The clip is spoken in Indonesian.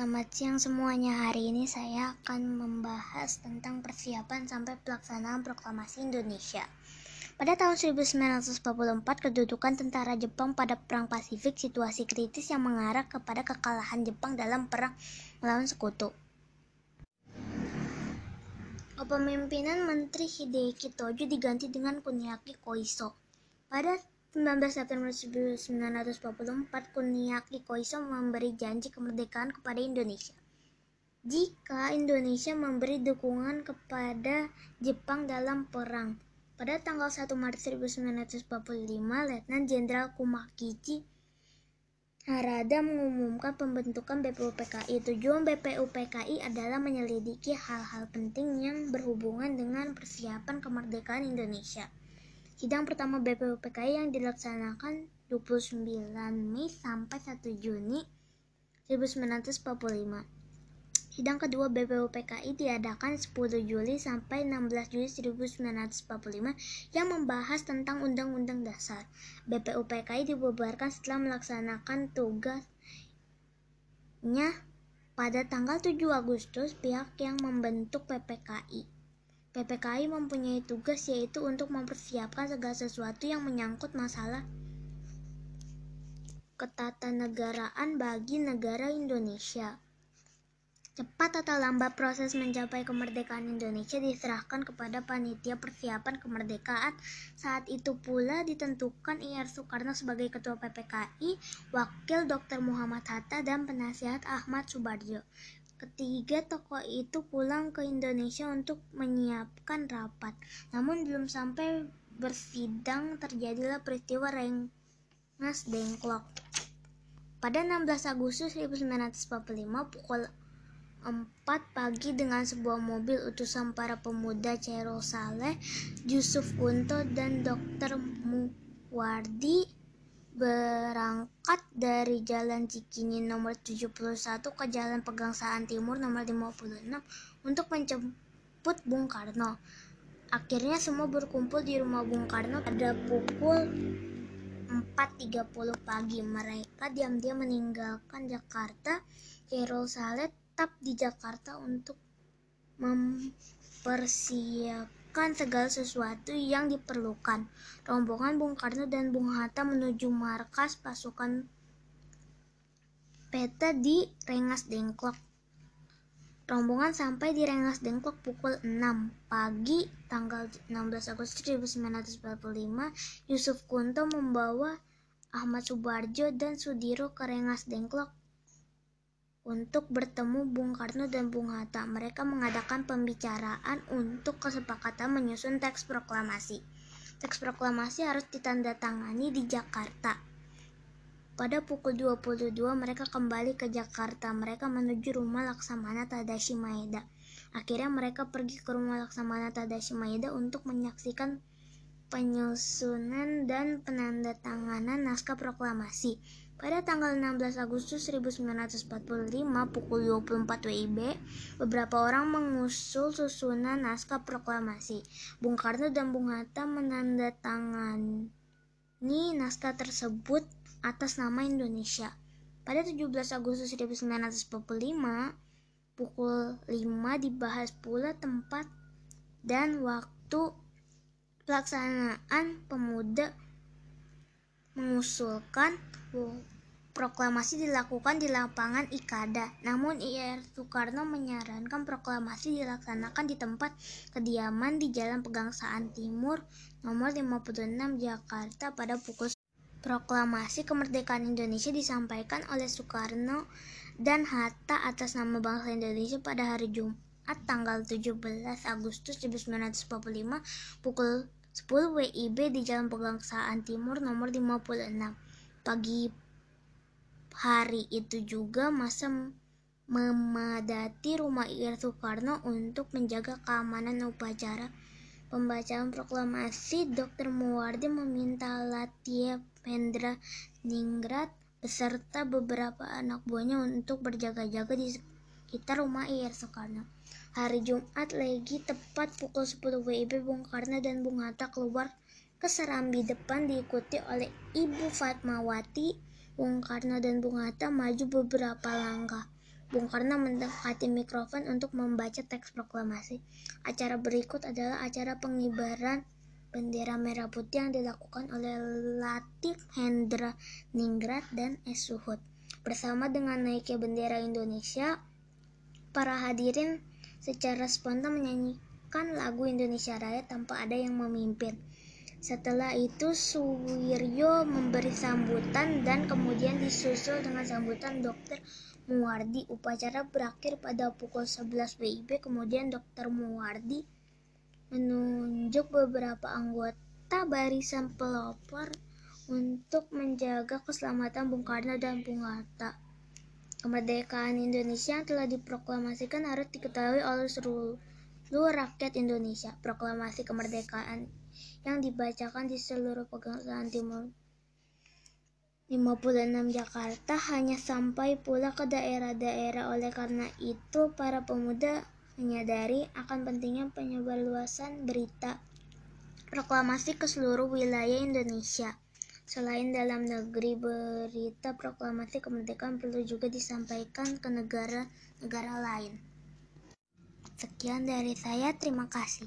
Selamat siang semuanya. Hari ini saya akan membahas tentang persiapan sampai pelaksanaan proklamasi Indonesia. Pada tahun 1944, kedudukan tentara Jepang pada Perang Pasifik situasi kritis yang mengarah kepada kekalahan Jepang dalam perang melawan sekutu. Kepemimpinan Menteri Hideki Tojo diganti dengan Kuniaki Koiso. Pada 19 September 1944, Kuniaki Koiso memberi janji kemerdekaan kepada Indonesia. Jika Indonesia memberi dukungan kepada Jepang dalam perang, pada tanggal 1 Maret 1945, Letnan Jenderal Kumakichi Harada mengumumkan pembentukan BPUPKI. Tujuan BPUPKI adalah menyelidiki hal-hal penting yang berhubungan dengan persiapan kemerdekaan Indonesia. Sidang pertama BPUPKI yang dilaksanakan 29 Mei sampai 1 Juni 1945. Sidang kedua BPUPKI diadakan 10 Juli sampai 16 Juli 1945 yang membahas tentang Undang-Undang Dasar. BPUPKI dibubarkan setelah melaksanakan tugasnya pada tanggal 7 Agustus pihak yang membentuk PPKI. PPKI mempunyai tugas yaitu untuk mempersiapkan segala sesuatu yang menyangkut masalah ketatanegaraan bagi negara Indonesia. Cepat atau lambat proses mencapai kemerdekaan Indonesia diserahkan kepada panitia persiapan kemerdekaan. Saat itu pula ditentukan IR Soekarno sebagai ketua PPKI, wakil Dr. Muhammad Hatta dan penasihat Ahmad Subarjo. Ketiga tokoh itu pulang ke Indonesia untuk menyiapkan rapat. Namun belum sampai bersidang terjadilah peristiwa Rengas Dengklok. Pada 16 Agustus 1945 pukul 4 pagi dengan sebuah mobil utusan para pemuda Cairo Saleh, Yusuf Kunto dan Dr. Muwardi berangkat dari Jalan Cikini nomor 71 ke Jalan Pegangsaan Timur nomor 56 untuk menjemput Bung Karno. Akhirnya semua berkumpul di rumah Bung Karno pada pukul 4.30 pagi. Mereka diam-diam meninggalkan Jakarta. Cairo Saleh tetap di Jakarta untuk mempersiapkan melakukan segala sesuatu yang diperlukan. Rombongan Bung Karno dan Bung Hatta menuju markas pasukan peta di Rengas Dengklok. Rombongan sampai di Rengas Dengklok pukul 6 pagi tanggal 16 Agustus 1945. Yusuf Kunto membawa Ahmad Subarjo dan Sudiro ke Rengas Dengklok untuk bertemu Bung Karno dan Bung Hatta. Mereka mengadakan pembicaraan untuk kesepakatan menyusun teks proklamasi. Teks proklamasi harus ditandatangani di Jakarta. Pada pukul 22 mereka kembali ke Jakarta. Mereka menuju rumah Laksamana Tadashi Maeda. Akhirnya mereka pergi ke rumah Laksamana Tadashi Maeda untuk menyaksikan penyusunan dan penandatanganan naskah proklamasi. Pada tanggal 16 Agustus 1945 pukul 24 WIB, beberapa orang mengusul susunan naskah proklamasi. Bung Karno dan Bung Hatta menandatangani naskah tersebut atas nama Indonesia. Pada 17 Agustus 1945, pukul 5 dibahas pula tempat dan waktu pelaksanaan pemuda mengusulkan proklamasi dilakukan di lapangan Ikada. Namun IR Soekarno menyarankan proklamasi dilaksanakan di tempat kediaman di Jalan Pegangsaan Timur nomor 56 Jakarta pada pukul Proklamasi kemerdekaan Indonesia disampaikan oleh Soekarno dan Hatta atas nama bangsa Indonesia pada hari Jumat tanggal 17 Agustus 1945 pukul 10 WIB di Jalan Pegangsaan Timur nomor 56 Pagi hari itu juga masa memadati rumah Ir Soekarno untuk menjaga keamanan upacara pembacaan proklamasi. Dr. Muwardi meminta Latia Pendra Ningrat beserta beberapa anak buahnya untuk berjaga-jaga di sekitar rumah Ir Soekarno. Hari Jumat lagi tepat pukul 10 WIB Bung Karno dan Bung Hatta keluar ke serambi depan diikuti oleh Ibu Fatmawati, Bung Karno dan Bung Hatta maju beberapa langkah. Bung Karno mendekati mikrofon untuk membaca teks proklamasi. Acara berikut adalah acara pengibaran bendera merah putih yang dilakukan oleh Latif Hendra Ningrat dan S. Suhud. Bersama dengan naiknya bendera Indonesia, para hadirin secara spontan menyanyikan lagu Indonesia Raya tanpa ada yang memimpin. Setelah itu Suwiryo memberi sambutan dan kemudian disusul dengan sambutan Dr. Muwardi. Upacara berakhir pada pukul 11 WIB, kemudian Dr. Muwardi menunjuk beberapa anggota barisan pelopor untuk menjaga keselamatan Bung Karno dan Bung Hatta. Kemerdekaan Indonesia yang telah diproklamasikan harus diketahui oleh seluruh rakyat Indonesia. Proklamasi kemerdekaan yang dibacakan di seluruh pegunungan timur 56 Jakarta hanya sampai pula ke daerah-daerah oleh karena itu para pemuda menyadari akan pentingnya penyebarluasan berita proklamasi ke seluruh wilayah Indonesia. Selain dalam negeri, berita proklamasi kemerdekaan perlu juga disampaikan ke negara-negara lain. Sekian dari saya, terima kasih.